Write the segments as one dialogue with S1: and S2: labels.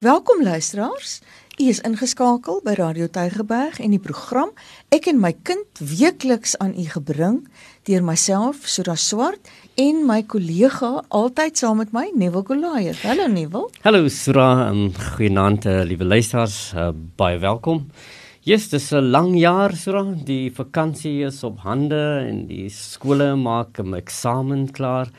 S1: Welkom luisteraars. U is ingeskakel by Radio Tygerberg en die program Ek en my kind weekliks aan u gebring deur myself Sura Swart en my kollega altyd saam met my Neville Goliath. Hallo Neville.
S2: Hallo Sura en goeienaand eh, liewe luisteraars. Uh, baie welkom. Yes, dis 'n lang jaar Sura. Die vakansie is op hande en die skole maak 'n eksamen klaar.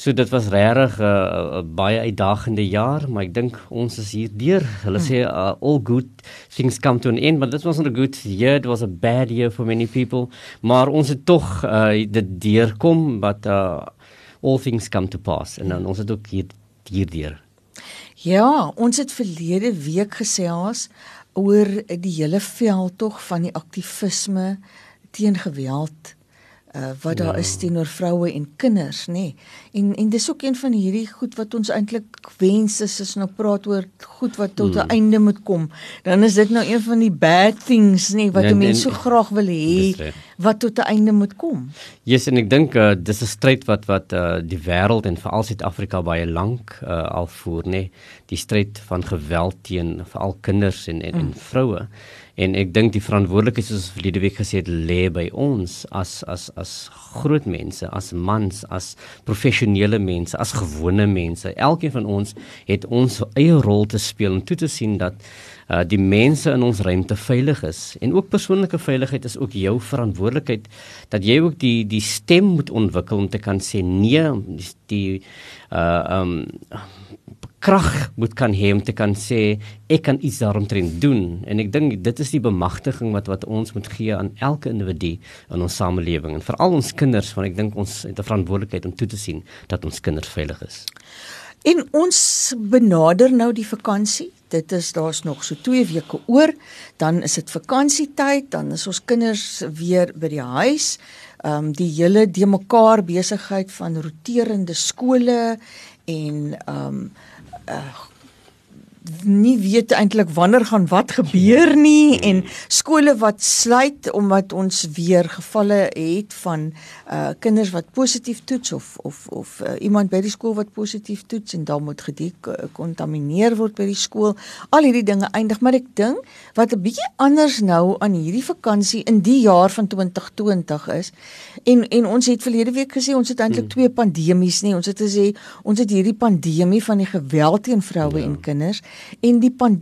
S2: So dit was regtig 'n uh, uh, baie uitdagende jaar, maar ek dink ons is hier deur. Hulle hmm. sê uh, all good things come to an end, but this wasn't a good year, it was a bad year for many people. Maar ons het tog uh, dit deurkom, but uh, all things come to pass en dan ons het ook hier hier deur.
S1: Ja, ons het verlede week gesels oor die hele veld tog van die aktivisme teen geweld uh, wat daar ja. is teenoor vroue en kinders nê nee. en en dis ook een van hierdie goed wat ons eintlik wens is as nou praat oor goed wat tot 'n mm. einde moet kom dan is dit nou een van die bad things nê nee, wat mense so graag wil hê wat tot 'n einde moet kom.
S2: Yes, en ek dink uh, dis 'n stryd wat wat uh, die wêreld en veral Suid-Afrika baie lank uh, al voer, nê, nee. die stryd van geweld teen veral kinders en en, mm. en vroue. En ek dink die verantwoordelikheid soos verlede week gesê het lê by ons as as as groot mense, as mans, as professionele mense, as gewone mense. Elkeen van ons het ons eie rol te speel om toe te sien dat uh die mense in ons ruimte veilig is. En ook persoonlike veiligheid is ook jou verantwoordelikheid dat jy ook die die stem moet ontwikkel om te kan sê nee, die, uh um krag moet kan hê om te kan sê ek kan iets daaromtrent doen en ek dink dit is die bemagtiging wat wat ons moet gee aan elke individu in ons samelewing en veral ons kinders want ek dink ons het 'n verantwoordelikheid om toe te sien dat ons kinders veilig is.
S1: En ons benader nou die vakansie. Dit is daar's nog so 2 weke oor, dan is dit vakansietyd, dan is ons kinders weer by die huis. Ehm um, die hele de mekaar besigheid van roterende skole en ehm um, uh, nie weet eintlik wanneer gaan wat gebeur nie en skole wat sluit omdat ons weer gevalle het van uh kinders wat positief toets of of of uh, iemand by die skool wat positief toets en dan moet gekontamineer word by die skool. Al hierdie dinge eindig, maar ek dink wat 'n bietjie anders nou aan hierdie vakansie in die jaar van 2020 is en en ons het verlede week gesê ons het eintlik hmm. twee pandemies nie. Ons het gesê ons het hierdie pandemie van die geweld teen vroue ja. en kinders en die pandemie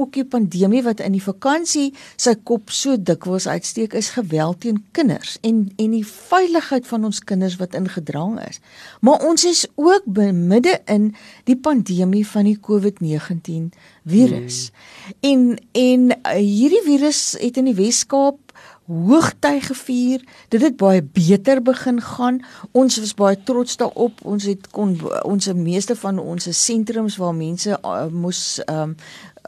S1: ook die pandemie wat in die vakansie sy kop so dikwels uitsteek is geweld teen kinders en en die veiligheid van ons kinders wat ingedrang is. Maar ons is ook midde in die pandemie van die COVID-19 virus. Hmm. En en uh, hierdie virus het in die Wes-Kaap hoogtyd gevier. Dit het baie beter begin gaan. Ons was baie trots daarop. Ons het kon ons meeste van ons sentrums waar mense uh, moes um,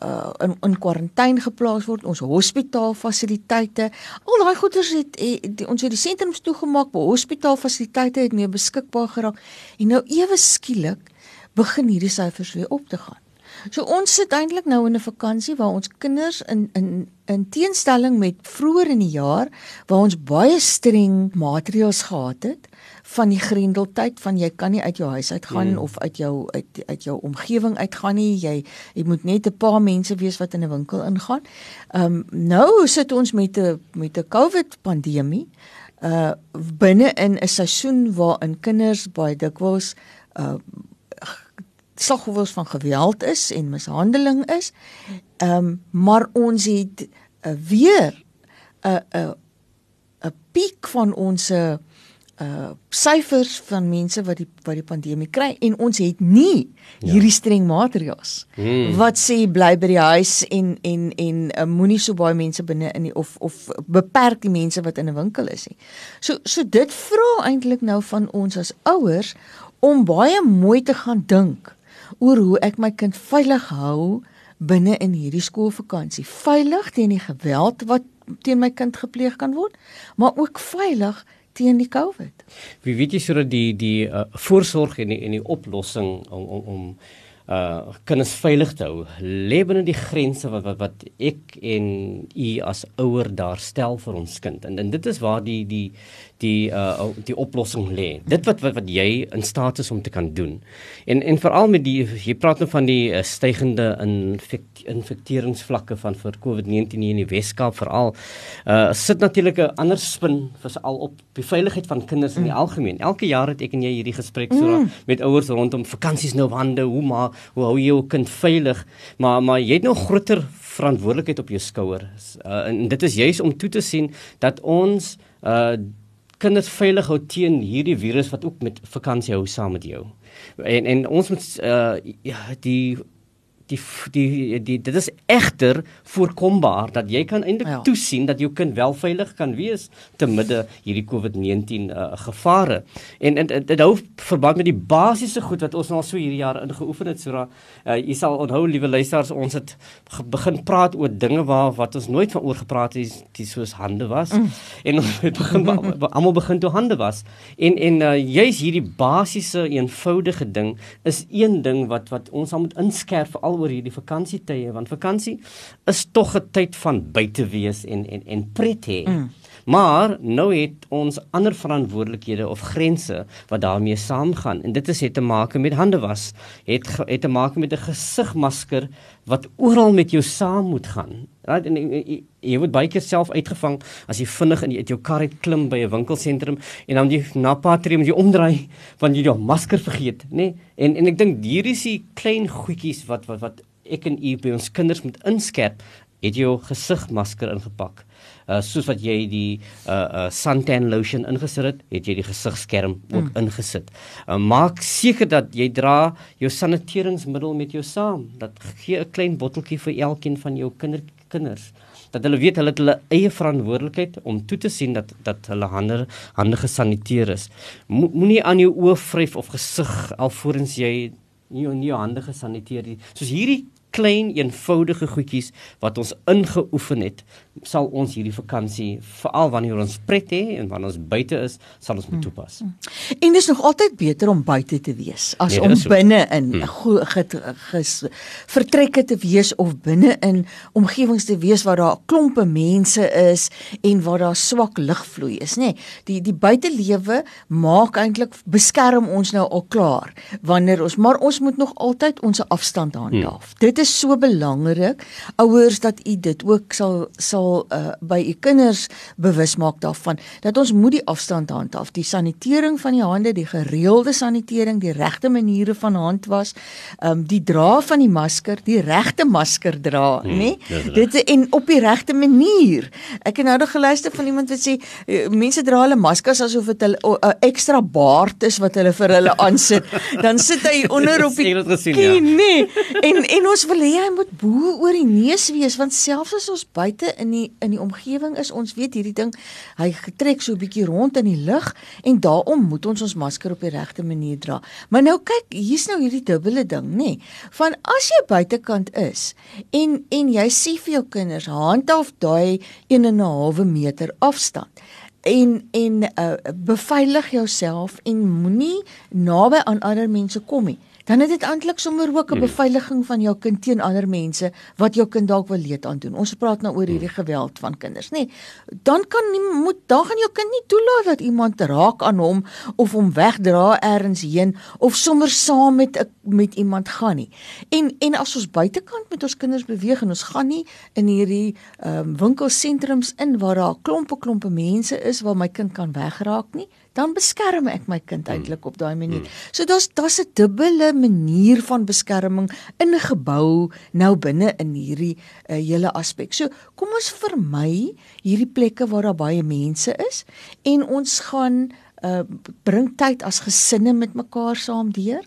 S1: uh, in in kwarantyne geplaas word, ons hospitaalfasiliteite. Al daai goeders het, het, het ons het die sentrums toegemaak, maar hospitaalfasiliteite het nie beskikbaar geraak. En nou ewe skielik begin hierdie syfers weer op te gaan. So ons sit eintlik nou in 'n vakansie waar ons kinders in in in teenstelling met vroeër in die jaar waar ons baie streng maatreëls gehad het van die grendeltyd van jy kan nie uit jou huis uit gaan mm. of uit jou uit uit jou omgewing uitgaan nie jy jy moet net 'n paar mense wees wat in 'n winkel ingaan. Ehm um, nou sit ons met 'n met 'n COVID pandemie uh binne in 'n seisoen waarin kinders baie dikwels uh slagoffers van geweld is en mishandeling is. Ehm um, maar ons het uh, weer 'n uh, 'n uh, 'n piek van ons uh syfers van mense wat die wat die pandemie kry en ons het nie ja. hierdie streng maatreëls hmm. wat sê bly by die huis en en en uh, moenie so baie mense binne in die, of of beperk die mense wat in 'n winkel is nie. So so dit vra eintlik nou van ons as ouers om baie mooi te gaan dink oor hoe ek my kind veilig hou binne in hierdie skoolvakansie. Veilig teen die geweld wat teen my kind gepleeg kan word, maar ook veilig teen die COVID.
S2: Wie weet jy sodat die die uh, voorsorg en die en die oplossing om om om uh kinders veilig te hou lê binne die grense wat wat wat ek en u as ouer daar stel vir ons kind en, en dit is waar die die die uh die oplossing lê. Dit wat wat wat jy in staat is om te kan doen. En en veral met die jy praat nou van die uh, stygende infek, infekteringsvlakke van vir COVID-19 hier in die Weskaap veral. Uh sit natuurlik 'n ander spin vir al op die veiligheid van kinders in die mm. algemeen. Elke jaar het ek en jy hierdie gesprek so mm. met ouers rondom vakansies nou hande, hoe maar hoe hou jy jou kind veilig? Maar maar jy het nog groter verantwoordelikheid op jou skouers. Uh, en dit is juis om toe te sien dat ons uh kinders veilig hou teen hierdie virus wat ook met vakansie hou saam met jou. En en ons moet uh ja die die die die dit is egter voorkombaar dat jy kan eintlik ja. toesien dat jou kind wel veilig kan wees te midde hierdie COVID-19 uh, gevare. En dit hou verband met die basiese goed wat ons al so hierdie jaar ingeoefen het. So dat uh, jy sal onthou liewe luisteraars, ons het begin praat oor dinge waar wat ons nooit van oor gepraat het, die soos hande was. Mm. En ons het begin almal begin toe hande was. En en uh, juis hierdie basiese eenvoudige ding is een ding wat wat ons al moet inskerp vir al oor hierdie vakansietye want vakansie is tog 'n tyd van buite wees en en en pret hê. Mm. Maar nou het ons ander verantwoordelikhede of grense wat daarmee saamgaan en dit is het te maak met hande was, het het te maak met 'n gesigmasker wat oral met jou saam moet gaan. Right? En, en, en jy word baie keer self uitgevang as jy vinnig in jy uit jou kar uit klim by 'n winkelsentrum en dan jy na patrie moet jy omdraai want jy jou masker vergeet, nê? Nee? En en ek dink hier is die klein goedjies wat wat wat ek en u by ons kinders moet inskerp, het jy jou gesigmasker ingepak. Uh soos wat jy die uh uh suntan lotion ingesit het, het jy die gesigskerm ook mm. ingesit. Uh, maak seker dat jy dra jou saniteringsmiddel met jou saam. Dat gee 'n klein botteltjie vir elkeen van jou kinder kinders dat hulle weet hulle het hulle eie verantwoordelikheid om toe te sien dat dat hulle hande hande gesaniteer is. Moenie aan jou oë vryf of gesig alvorens jy nie jou, jou hande gesaniteer nie. Soos hierdie klein eenvoudige goedjies wat ons ingeoefen het sal ons hierdie vakansie veral wanneer ons pret het en wanneer ons buite is sal ons moet hmm. toepas. Hmm.
S1: En dis nog altyd beter om buite te wees as nee, om binne in hmm. vertrekke te wees of binne in omgewings te wees waar daar klompe mense is en waar daar swak lugvloei is, nê. Nee, die die buitelewe maak eintlik beskerm ons nou al klaar wanneer ons maar ons moet nog altyd ons afstand handhaaf. Hmm. Dit is so belangrik ouers dat u dit ook sal sal uh, by u kinders bewus maak daarvan dat ons moet die afstand handhaaf. Die sanitering van die hande die gereelde sanitering die regte maniere van hand was um, die dra van die masker die regte masker dra hmm, nê? dit en op die regte manier. Ek het nou nog geluister van iemand wat sê uh, mense dra hulle maskers asof dit 'n uh, ekstra baard is wat hulle vir hulle aansit. Dan sit hy onder op die kie, nee en en ons wil hê hy moet bo oor die neus wees want selfs as ons buite in die in die omgewing is, ons weet hierdie ding hy getrek so 'n bietjie rond in die lug en daarom moet ons ons masker op die regte manier dra. Maar nou kyk, hier's nou hierdie dubbele ding, nê? Nee, van as jy buitekant is en en jy sien vir jou kinders handhaaf daai 1 en 'n halwe meter afstand en en uh, beveilig jouself en moenie naby aan ander mense kom nie dan is dit eintlik sommer ook 'n beveiliging van jou kind teen ander mense wat jou kind dalk wil leed aan doen. Ons praat nou oor hierdie mm. geweld van kinders, nê. Nee, dan kan nie moet dan gaan jou kind nie toelaat dat iemand raak aan hom of hom wegdra elders heen of sommer saam met met iemand gaan nie. En en as ons buitekant met ons kinders beweeg en ons gaan nie in hierdie ehm um, winkelsentrums in waar daar klompe klompe mense is waar my kind kan wegraak nie dan beskerm ek my kind hmm. eintlik op daai manier. Hmm. So daar's daar's 'n dubbele manier van beskerming ingebou nou binne in hierdie uh, hele aspek. So kom ons vermy hierdie plekke waar daar baie mense is en ons gaan uh, bring tyd as gesinne met mekaar saam deur.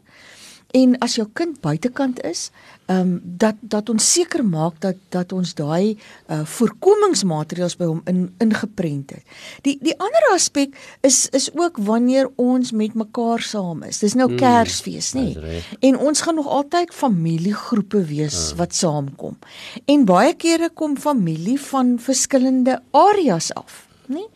S1: En as jou kind buitekant is, ehm um, dat dat ons seker maak dat dat ons daai uh voorkomingsmaatreëls by hom in ingeprent het. Die die ander aspek is is ook wanneer ons met mekaar saam is. Dis nou mm, Kersfees, nê? En ons gaan nog altyd familiegroepe wees ja. wat saamkom. En baie kere kom familie van verskillende areas af, nê?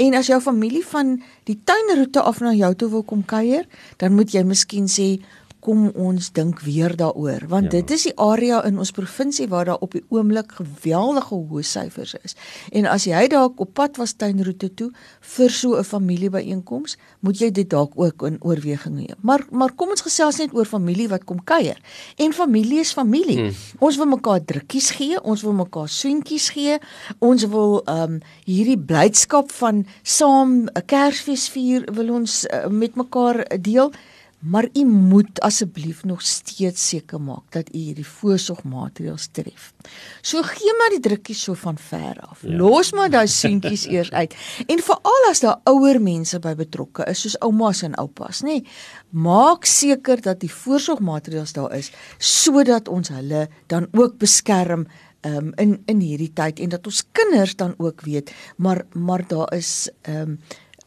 S1: En as jou familie van die tuinroete af na jou toe wil kom kuier, dan moet jy miskien sê kom ons dink weer daaroor want ja. dit is die area in ons provinsie waar daar op die oomblik geweldige hoë syfers is. En as jy dalk op pad was tuinroete toe vir so 'n familiebyeenkoms, moet jy dit dalk ook in oorweging neem. Maar maar kom ons gesels net oor familie wat kom kuier. En familie is familie. Hmm. Ons wil mekaar drukkies gee, ons wil mekaar soentjies gee. Ons wil ehm um, hierdie blydskap van saam 'n Kersfees vier wil ons uh, met mekaar deel. Maar u moet asseblief nog steeds seker maak dat u hierdie voorsorgmaatreëls tref. So gee maar die drukkies so van ver af. Ja. Los maar daai seentjies eers uit. En veral as daar ouer mense by betrokke is soos oumas en oupas, nê, nee, maak seker dat die voorsorgmaatreëls daar is sodat ons hulle dan ook beskerm um, in in hierdie tyd en dat ons kinders dan ook weet, maar maar daar is ehm um,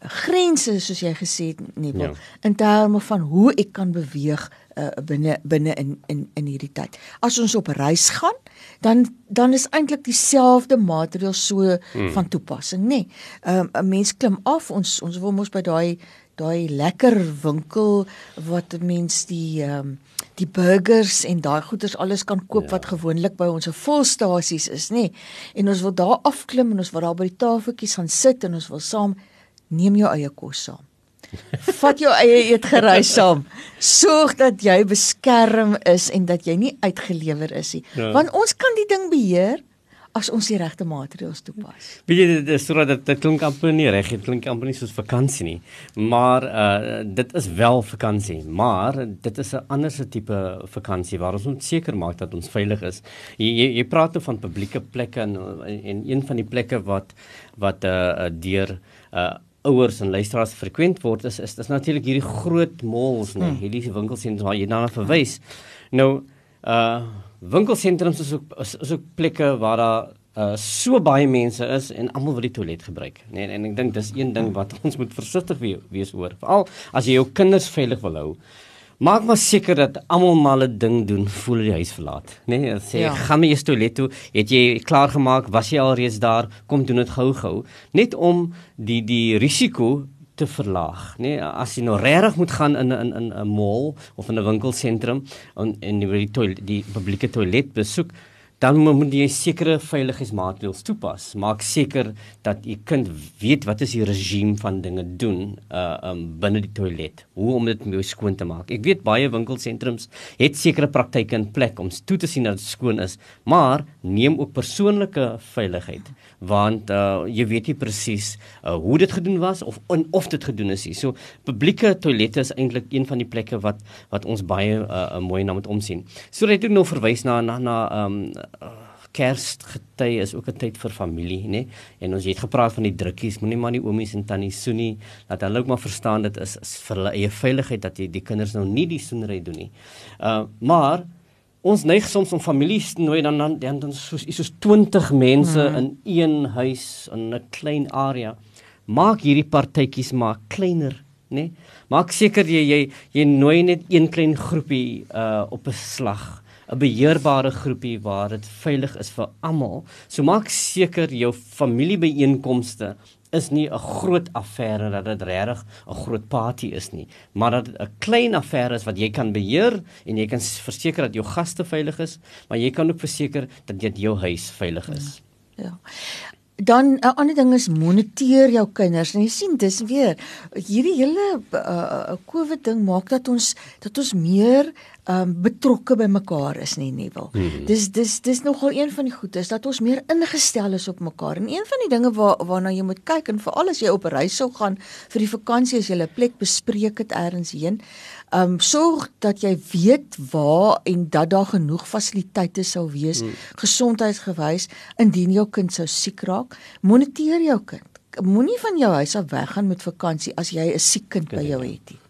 S1: grense soos jy gesê het nie ja. in terme van hoe ek kan beweeg uh, binne binne in in in hierdie tyd. As ons op reis gaan, dan dan is eintlik dieselfde maatreël so hmm. van toepassing, nê. Ehm, 'n um, Mens klim af, ons ons wil mos by daai daai lekker winkel wat mense die ehm um, die burgers en daai goeders alles kan koop ja. wat gewoonlik by ons volstasies is, nê. En ons wil daar afklim en ons wil daar by die tafeltjies gaan sit en ons wil saam neem jou eie kos saam. Vat jou eie eetgerei saam. Sorg dat jy beskerm is en dat jy nie uitgelewer is nie. Ja. Want ons kan die ding beheer as ons die regte maatreëls toepas.
S2: Weet jy dit is sodat dit klink amper nie reg, dit klink amper nie soos vakansie nie. Maar uh dit is wel vakansie, maar dit is 'n ander tipe vakansie waar ons moet seker maak dat ons veilig is. Jy jy, jy praat nou van publieke plekke en en een van die plekke wat wat uh deur uh ouers en luisteraars frekwent word is is, is natuurlik hierdie groot malls nê, nee, hmm. hierdie winkelsentrums waar jy daarna verwys. Nou uh winkelsentrums is ook is, is ook plekke waar daar uh so baie mense is en almal wil die toilet gebruik. Nee, en ek dink dis een ding wat ons moet versigtig wees oor. Veral as jy jou kinders veilig wil hou. Maak maar seker dat almal maar 'n ding doen voor die huis verlaat. Nee, sê ja. gaan my eers toilet toe. Het jy klaar gemaak? Was jy alreeds daar? Kom doen dit gou-gou. Net om die die risiko te verlaag, nê? Nee, as jy nou regtig moet gaan in in in 'n mall of in 'n winkelsentrum en en die toilet die publieke toilet besoek, dan moet jy sekere veiligheidsmaatreëls toepas. Maak seker dat u kind weet wat is die regime van dinge doen uh um binne die toilet. Hoe om dit mooi skoon te maak. Ek weet baie winkelsentrums het sekere praktyke in plek om toe te sien dat dit skoon is, maar neem ook persoonlike veiligheid want uh jy weet nie presies uh, hoe dit gedoen was of on, of dit gedoen is nie. So publieke toilette is eintlik een van die plekke wat wat ons baie uh, mooi na moet omsien. So jy het ook nog verwys na na na um Kersgety is ook 'n tyd vir familie, nê? En ons het gepraat van die drukkies, moenie maar nie oomies en tannies soen nie. Laat hulle ook maar verstaan dit is, is vir hulle eie veiligheid dat jy die kinders nou nie die soenery doen nie. Uh maar ons neig soms om families nooi dan dan dan, dan soos soos 20 mense hmm. in een huis in 'n klein area. Maak hierdie partytjies maar kleiner, nê? Maak seker jy jy jy nooi net een klein groepie uh op 'n slag 'n beheerbare groepie waar dit veilig is vir almal. So maak seker jou familiebyeenkomste is nie 'n groot affære dat dit regtig 'n groot party is nie, maar dat dit 'n klein affære is wat jy kan beheer en jy kan verseker dat jou gaste veilig is, maar jy kan ook verseker dat dit jou huis veilig is.
S1: Ja. ja. Dan 'n ander ding is moniteer jou kinders. En jy sien dis weer hierdie hele uh, COVID ding maak dat ons dat ons meer um betrokke by mekaar is nie nie wil. Hmm. Dis dis dis nogal een van die goedes dat ons meer ingestel is op mekaar. En een van die dinge waar waarna jy moet kyk en veral as jy op reis sou gaan vir die vakansie as jy 'n plek bespreek het elders heen, um sorg dat jy weet waar en dat daar genoeg fasiliteite sou wees hmm. gesondheidsgewys indien jou kind sou siek raak. Moniteer jou kind. Moenie van jou huis af weggaan met vakansie as jy 'n siek kind by jou het nie.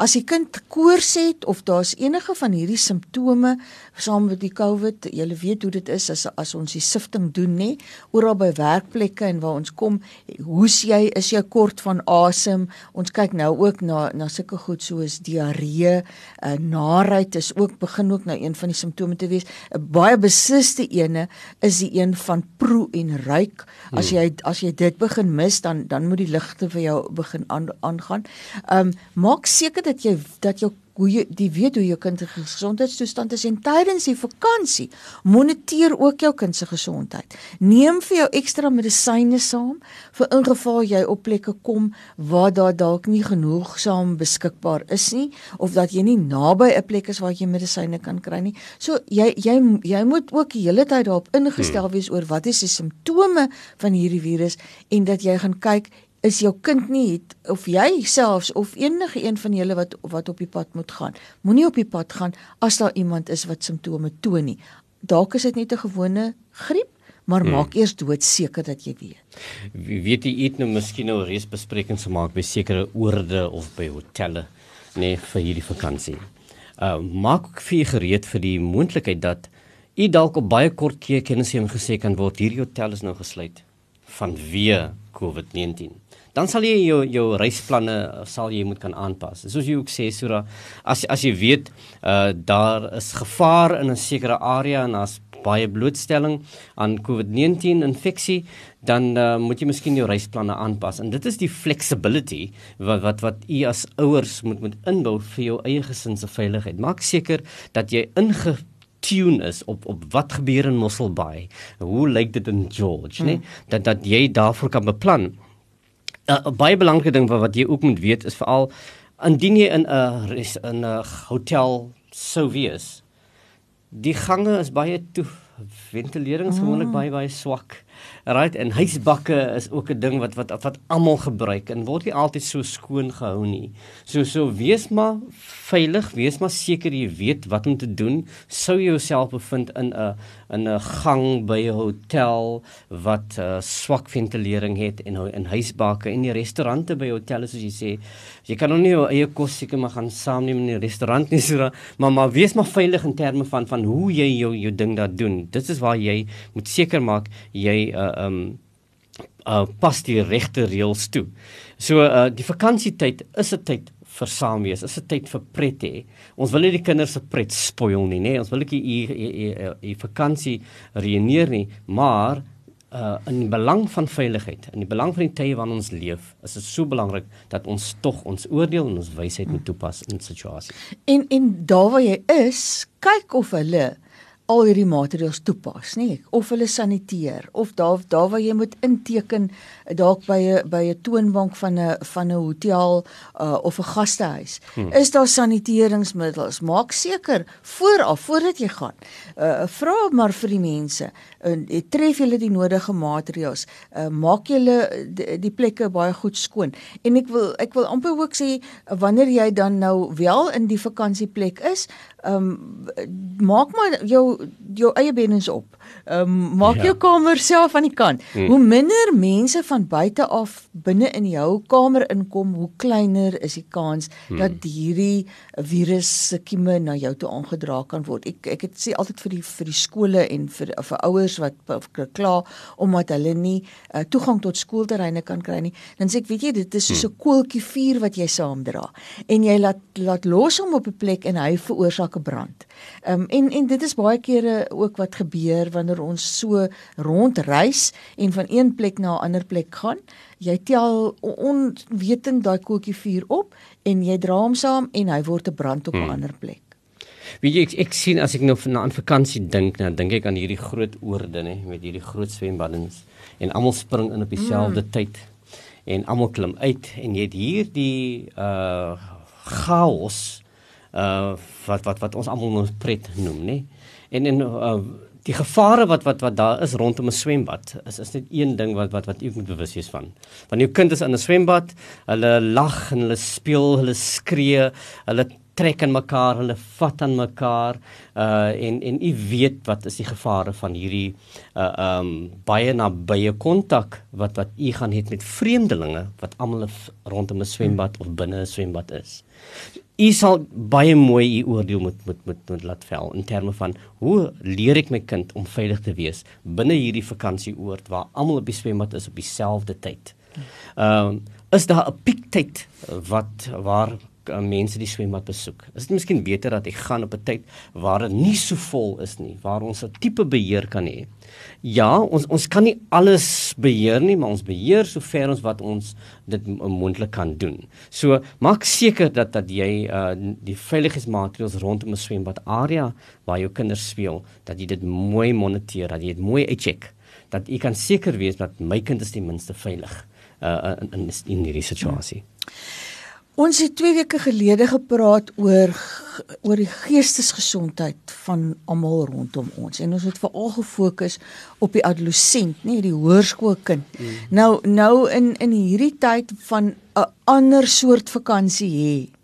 S1: As die kind koors het of daar's enige van hierdie simptome saam met die COVID, jy weet hoe dit is as as ons die sifting doen nê, oral by werkplekke en waar ons kom, hoes jy, is jy kort van asem? Ons kyk nou ook na na sulke goed soos diarree, uh, naarheid is ook begin ook nou een van die simptome te wees. 'n Baie beslisste ene is die een van proe en ruik. As hmm. jy as jy dit begin mis, dan dan moet die ligte vir jou begin aan, aangaan. Ehm um, maak seker dat jy dat jou hoe jy die weet hoe jou kind se gesondheidstoestand is en tydens die vakansie moniteer ook jou kind se gesondheid. Neem vir jou ekstra medisyne saam vir ingeval jy op plekke kom waar daar dalk nie genoegsaam beskikbaar is nie of dat jy nie naby 'n plek is waar jy medisyne kan kry nie. So jy jy jy moet ook die hele tyd daarop ingestel hmm. wees oor wat is die simptome van hierdie virus en dat jy gaan kyk is jou kind nie het, of jy selfs of enige een van julle wat wat op die pad moet gaan. Moenie op die pad gaan as daar iemand is wat simptome toon nie. Dalk is dit net 'n gewone griep, maar hmm. maak eers dood seker dat jy weet.
S2: Weet jy eet nou miskien nou reeds besprekings gemaak by sekere oorde of by hotelle nee vir hierdie vakansie. Uh maak vir gereed vir die moontlikheid dat u dalk op baie kort kennis gesê kan word hierdie hotel is nou gesluit vanweë COVID-19 dan sal jy jou jou reisplanne sal jy moet kan aanpas. Soos jy ook sê Sura, as as jy weet uh daar is gevaar in 'n sekere area en as baie blootstelling aan COVID-19 infeksie, dan uh, moet jy miskien jou reisplanne aanpas. En dit is die flexibility wat wat wat u as ouers moet moet inbou vir jou eie gesin se veiligheid. Maak seker dat jy inge tune is op op wat gebeur in Mossel Bay. Hoe lyk dit in George, hmm. né? Dat dat jy daarvoor kan beplan. 'n uh, baie belangrike ding wat jy ook moet weet is veral indien jy in 'n in 'n hotel sou wees. Die gange is baie toe ventilering is gewoonlik mm. baie baie swak. Right en huisbakke is ook 'n ding wat wat wat almal gebruik en word nie altyd so skoon gehou nie. So so wees maar veilig, wees maar seker jy weet wat om te doen. Sou jy jouself bevind in 'n in 'n gang by 'n hotel wat uh, swak ventilering het en in huisbakke en die restaurante by hotelle soos jy sê, jy kan nog nie jou eie kos seker maar gaan saamneem in die restaurant nie so, maar maar wees maar veilig in terme van van hoe jy jou jou ding daar doen. Dit is waar jy moet seker maak jy uh um uh pas die regte reëls toe. So uh die vakansietyd is 'n tyd vir saam wees. Is 'n tyd vir pret hê. Ons wil nie die kinders se pret spoil nie, nê. Ons wil nie u u vakansie reëneer nie, maar uh in belang van veiligheid, in die belang van die tye waarin ons leef, is dit so belangrik dat ons tog ons oordeel en ons wysheid moet toepas in situasies.
S1: En en daar waar jy is, kyk of hulle al hierdie maatreëls toepas, nê? Of hulle saniteer of daar daar waar jy moet inteken dalk by 'n by 'n toonbank van 'n van 'n hotel uh, of 'n gastehuis. Hmm. Is daar saniteeringsmiddels? Maak seker vooraf voordat jy gaan. Uh, vra maar vir die mense. Uh, tref julle die nodige maatreëls? Uh, maak julle die, die plekke baie goed skoon. En ek wil ek wil amper ook sê wanneer jy dan nou wel in die vakansieplek is, ehm um, maak maar jou jou eie beddens op. Ehm um, maak ja. jou kamer self aan die kant. Hmm. Hoe minder mense van buite af binne in jou kamer inkom, hoe kleiner is die kans hmm. dat hierdie virus se kieme na jou toe aangedra kan word. Ek ek het sê altyd vir die vir die skole en vir vir ouers wat kla omdat hulle nie uh, toegang tot skoolterreine kan kry nie. Dan sê ek, weet jy, dit is soos hmm. 'n koeltjie vuur wat jy saamdra en jy laat laat los hom op 'n plek en hy veroorsaak 'n brand. Ehm um, en en dit is baie kere ook wat gebeur wanneer ons so rondreis en van een plek na 'n ander plek gaan. Jy tel onwetend daai koeltjie vuur op en jy dra hom saam en hy word 'n brand op 'n hmm. ander plek.
S2: Wie ek ek sien as ek nou na 'n vakansie dink, dan dink ek aan hierdie groot oorde nê met hierdie groot swembaddens en almal spring in op dieselfde hmm. tyd en almal klim uit en jy het hier die uh chaos uh wat wat wat ons almal nou pret noem nê en en uh, die gevare wat wat wat daar is rondom 'n swembad is is net een ding wat wat wat jy moet bewus wees van. Wanneer jou kind is in 'n swembad, hulle lag en hulle speel, hulle skree, hulle trek aan mekaar, hulle vat aan mekaar uh en en u weet wat is die gevare van hierdie uh um baie nabye kontak wat wat u gaan hê met vreemdelinge wat almal rondom 'n swembad of binne 'n swembad is u sal baie mooi u oordeel moet moet moet moet laat vel in terme van hoe leer ek my kind om veilig te wees binne hierdie vakansieoord waar almal op die swembad is op dieselfde tyd. Ehm uh, is daar 'n piektyd wat waar uh, mense die swembad besoek. Is dit miskien beter dat ek gaan op 'n tyd waar dit nie so vol is nie, waar ons 'n tipe beheer kan hê? Ja, ons ons kan nie alles beheer nie, maar ons beheer sover ons wat ons dit moontlik kan doen. So maak seker dat dat jy uh die veiligheidsmaatreëls rondom 'n swembad area waar jou kinders speel, dat jy dit mooi moniteer, dat jy dit mooi uitcheck, dat jy kan seker wees dat my kind is ten minste veilig uh in in, in hierdie situasie. Hmm.
S1: Ons het 2 weke gelede gepraat oor oor die geestesgesondheid van almal rondom ons en ons het veral gefokus op die adolessent, nê, die hoërskoolkind. Mm. Nou nou in in hierdie tyd van 'n ander soort vakansie hê Ehm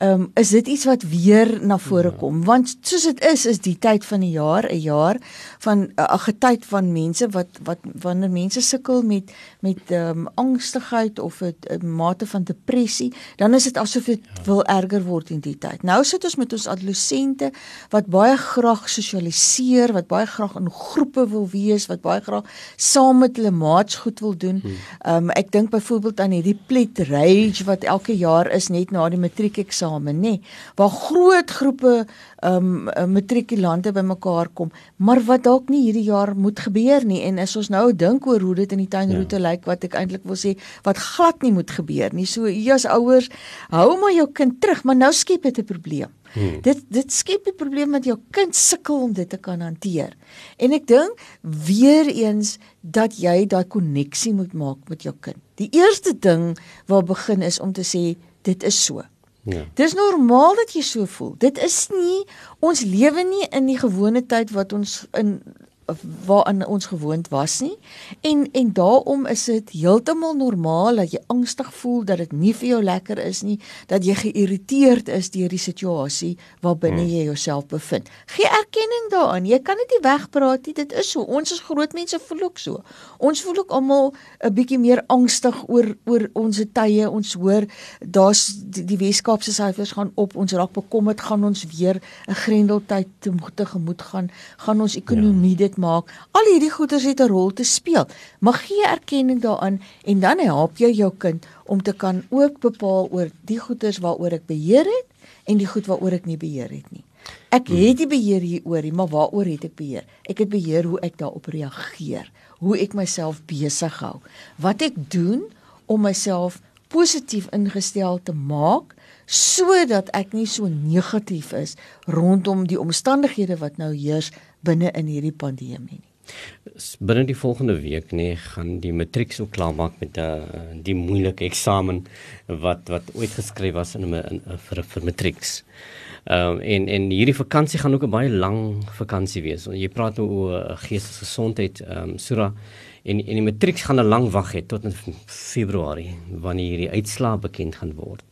S1: um, is dit iets wat weer na vore ja. kom want soos dit is is die tyd van die jaar 'n jaar van 'n uh, getyd van mense wat wat wanneer mense sukkel met met ehm um, angstigheid of 'n mate van depressie dan is dit asof dit ja. wil erger word in die tyd. Nou sit ons met ons adolessente wat baie graag sosialiseer, wat baie graag in groepe wil wees, wat baie graag saam met hulle maats goed wil doen. Hmm. Ehm um, ek dink byvoorbeeld aan hierdie plet rage wat elke jaar is net na die matriek eksamen nê waar groot groepe ehm um, matrikulante bymekaar kom maar wat dalk nie hierdie jaar moet gebeur nie en as ons nou dink oor hoe dit in die tuinroete ja. lyk wat ek eintlik wil sê wat glad nie moet gebeur nie so jy as ouers hou maar jou kind terug maar nou skep dit 'n probleem Hmm. Dit dit skep 'n probleem met jou kind sukkel om dit te kan hanteer. En ek dink weer eens dat jy daai koneksie moet maak met jou kind. Die eerste ding waar begin is om te sê dit is so. Ja. Dis normaal dat jy so voel. Dit is nie ons lewe nie in die gewone tyd wat ons in waaraan ons gewoond was nie. En en daarom is dit heeltemal normaal dat jy angstig voel dat dit nie vir jou lekker is nie, dat jy geïrriteerd is deur die situasie waarbinne hmm. jy jouself bevind. Gee erkenning daaraan. Jy kan dit nie wegpraat nie. Dit is so. Ons as groot mense voel ook so. Ons voel ook almal 'n bietjie meer angstig oor oor ons tye. Ons hoor daar's die, die Weskaapse syfers gaan op. Ons raak bekommerd gaan ons weer 'n grendeltyd tegemoet gaan. Gaan ons ekonomie ja. dit maak. Al hierdie goeders het 'n rol te speel. Mag gee erkenning daaraan en dan help jy jou kind om te kan ook bepaal oor die goeders waaroor ek beheer het en die goed waaroor ek nie beheer het nie. Ek het die beheer hieroor, maar waaroor het ek beheer? Ek het beheer hoe ek daarop reageer, hoe ek myself besig hou, wat ek doen om myself positief ingestel te maak sodat ek nie so negatief is rondom die omstandighede wat nou heers binne in hierdie pandemie nie.
S2: Binne die volgende week nê gaan die matriek so klaar maak met uh, die moeilike eksamen wat wat ooit geskryf was in, in, in vir vir matrieks. Ehm um, en en hierdie vakansie gaan ook 'n baie lang vakansie wees. Jy praat nou oor geestesgesondheid ehm um, Sura en en die matriek gaan 'n lang wag hê tot in Februarie wanneer hierdie uitslae bekend gaan word.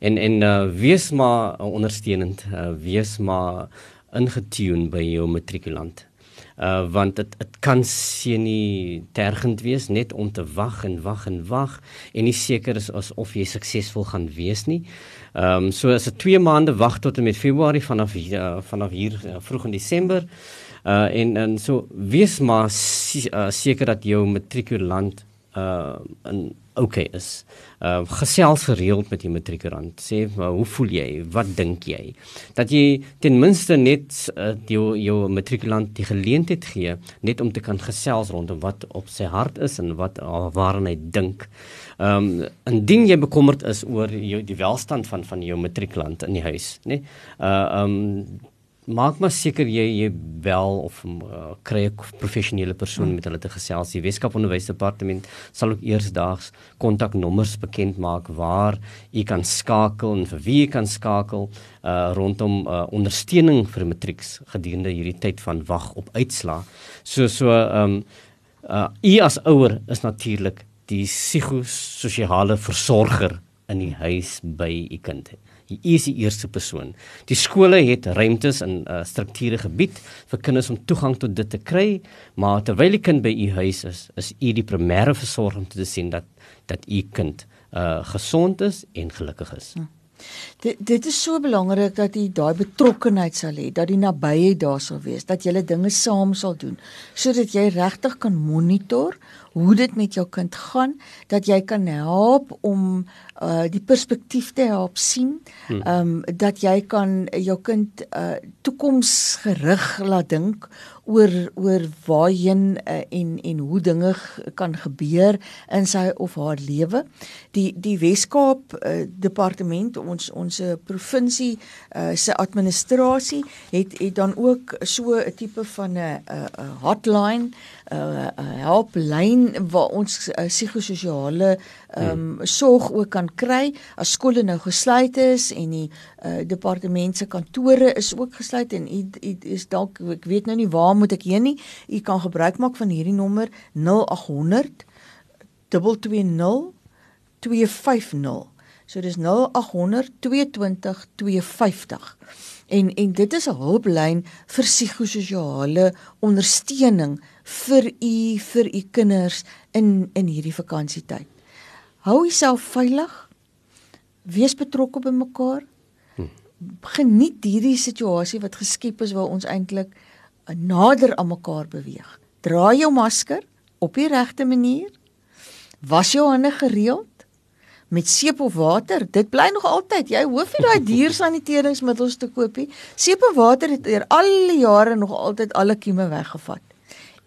S2: En en uh, wees maar ondersteunend, uh, wees maar ingetune by jou matrikulant. Uh want dit dit kan sien nie tergend wees net om te wag en wag en wag en nie seker is of jy suksesvol gaan wees nie. Ehm um, so as dit 2 maande wag tot en met Februarie vanaf uh, vanaf hier uh, vroeg in Desember. Uh en en so wees maar uh, seker dat jou matrikulant uh in okay is. Uh gesels gereeld met die matrikurant. Sê maar hoe voel jy? Wat dink jy? Dat jy ten minste net uh, jou jou matrikulant die geleentheid gee net om te kan gesels rondom wat op sy hart is en wat uh, waaraan hy dink. Ehm um, indien jy bekommerd is oor jou die welstand van van jou matrikulant in die huis, nê? Nee? Uh ehm um, maak maar seker jy jy bel of uh, kry 'n professionele persoon hmm. met hulle te gesels. Die Weskaap Onderwysdepartement sal ook eersdaags kontaknommers bekend maak waar u kan skakel en vir wie u kan skakel uh, rondom uh, ondersteuning vir matrieks gedurende hierdie tyd van wag op uitslaa. So so ehm um, uh, u as ouer is natuurlik die psigososiale versorger in die huis by u kind. Jy is die eerste persoon. Die skole het ruimtes in 'n uh, strukture gebied vir kinders om toegang tot dit te kry, maar terwyl die kind by u huis is, is u die primêre versorger om te sien dat dat u kind uh gesond is en gelukkig is. Hm.
S1: Dit dit is so belangrik dat jy daai betrokkenheid sal hê, dat die nabyheid daar sal wees, dat jy dinge saam sal doen, sodat jy regtig kan monitor hoe dit met jou kind gaan, dat jy kan help om uh die perspektief te help sien. Hmm. Ehm um, dat jy kan jou kind uh toekomsgerig laat dink oor oor waarheen uh, en en hoe dinge kan gebeur in sy of haar lewe. Die die Wes-Kaap uh, departement ons ons provinsie uh, se administrasie het het dan ook so 'n tipe van 'n 'n hotline uh, helplyn waar ons uh, psigososiale ehm um, sorg ook kan kry as skole nou gesluit is en die uh, departement se kantore is ook gesluit en u is dalk ek weet nou nie waar moet ek heen nie u kan gebruik maak van hierdie nommer 0800 220 250 so dis 0800 220 250 en en dit is 'n hulplyn vir psigososiale ondersteuning vir u vir u kinders in in hierdie vakansietyd. Hou jouself veilig. Wees betrokke by mekaar. Hm. Geniet hierdie situasie wat geskep is waar ons eintlik nader aan mekaar beweeg. Dra jou masker op die regte manier. Was jou hande gereeld met seep of water. Dit bly nog altyd. Jy hoef nie daai diersaneringsmiddels te koop nie. Seep en water het deur al die jare nog altyd alle kieme weggevat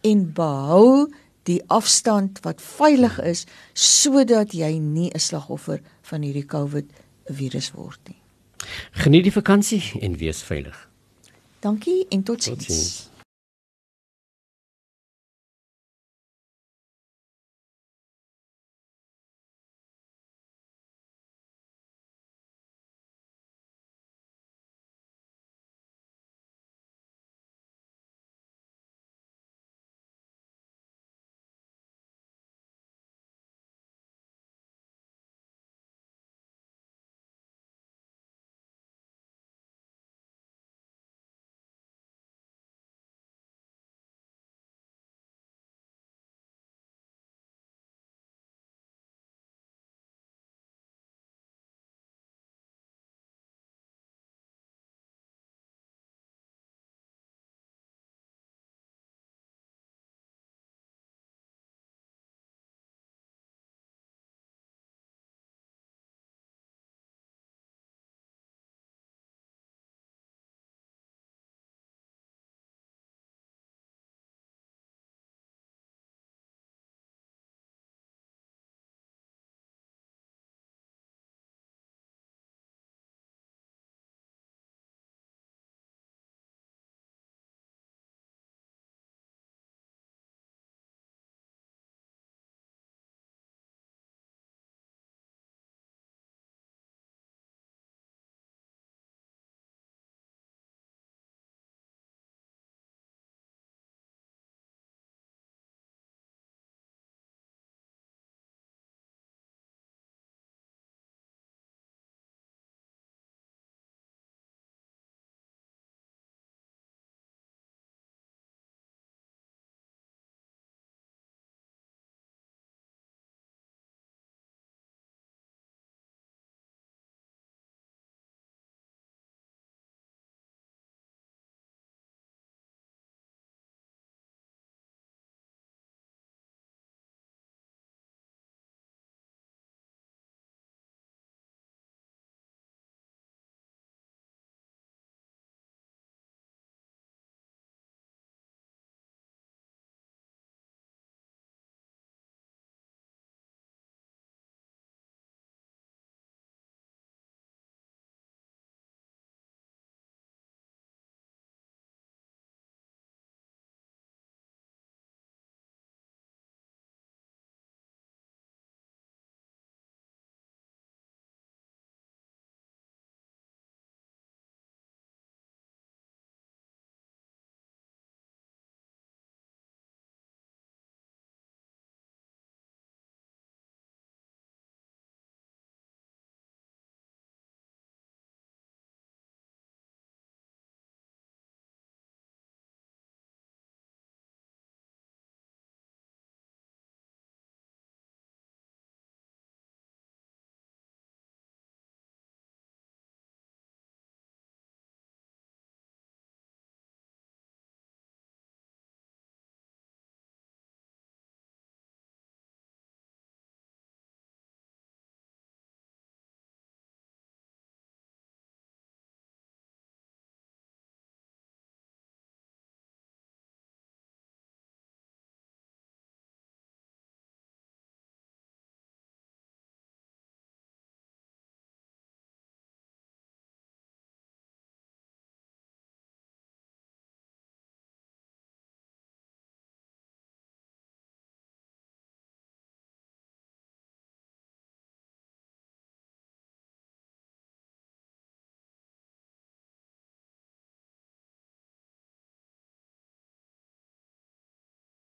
S1: en behou die afstand wat veilig is sodat jy nie 'n slagoffer van hierdie COVID virus word nie.
S2: Geniet die vakansie en wees veilig.
S1: Dankie en totsiens. totsiens.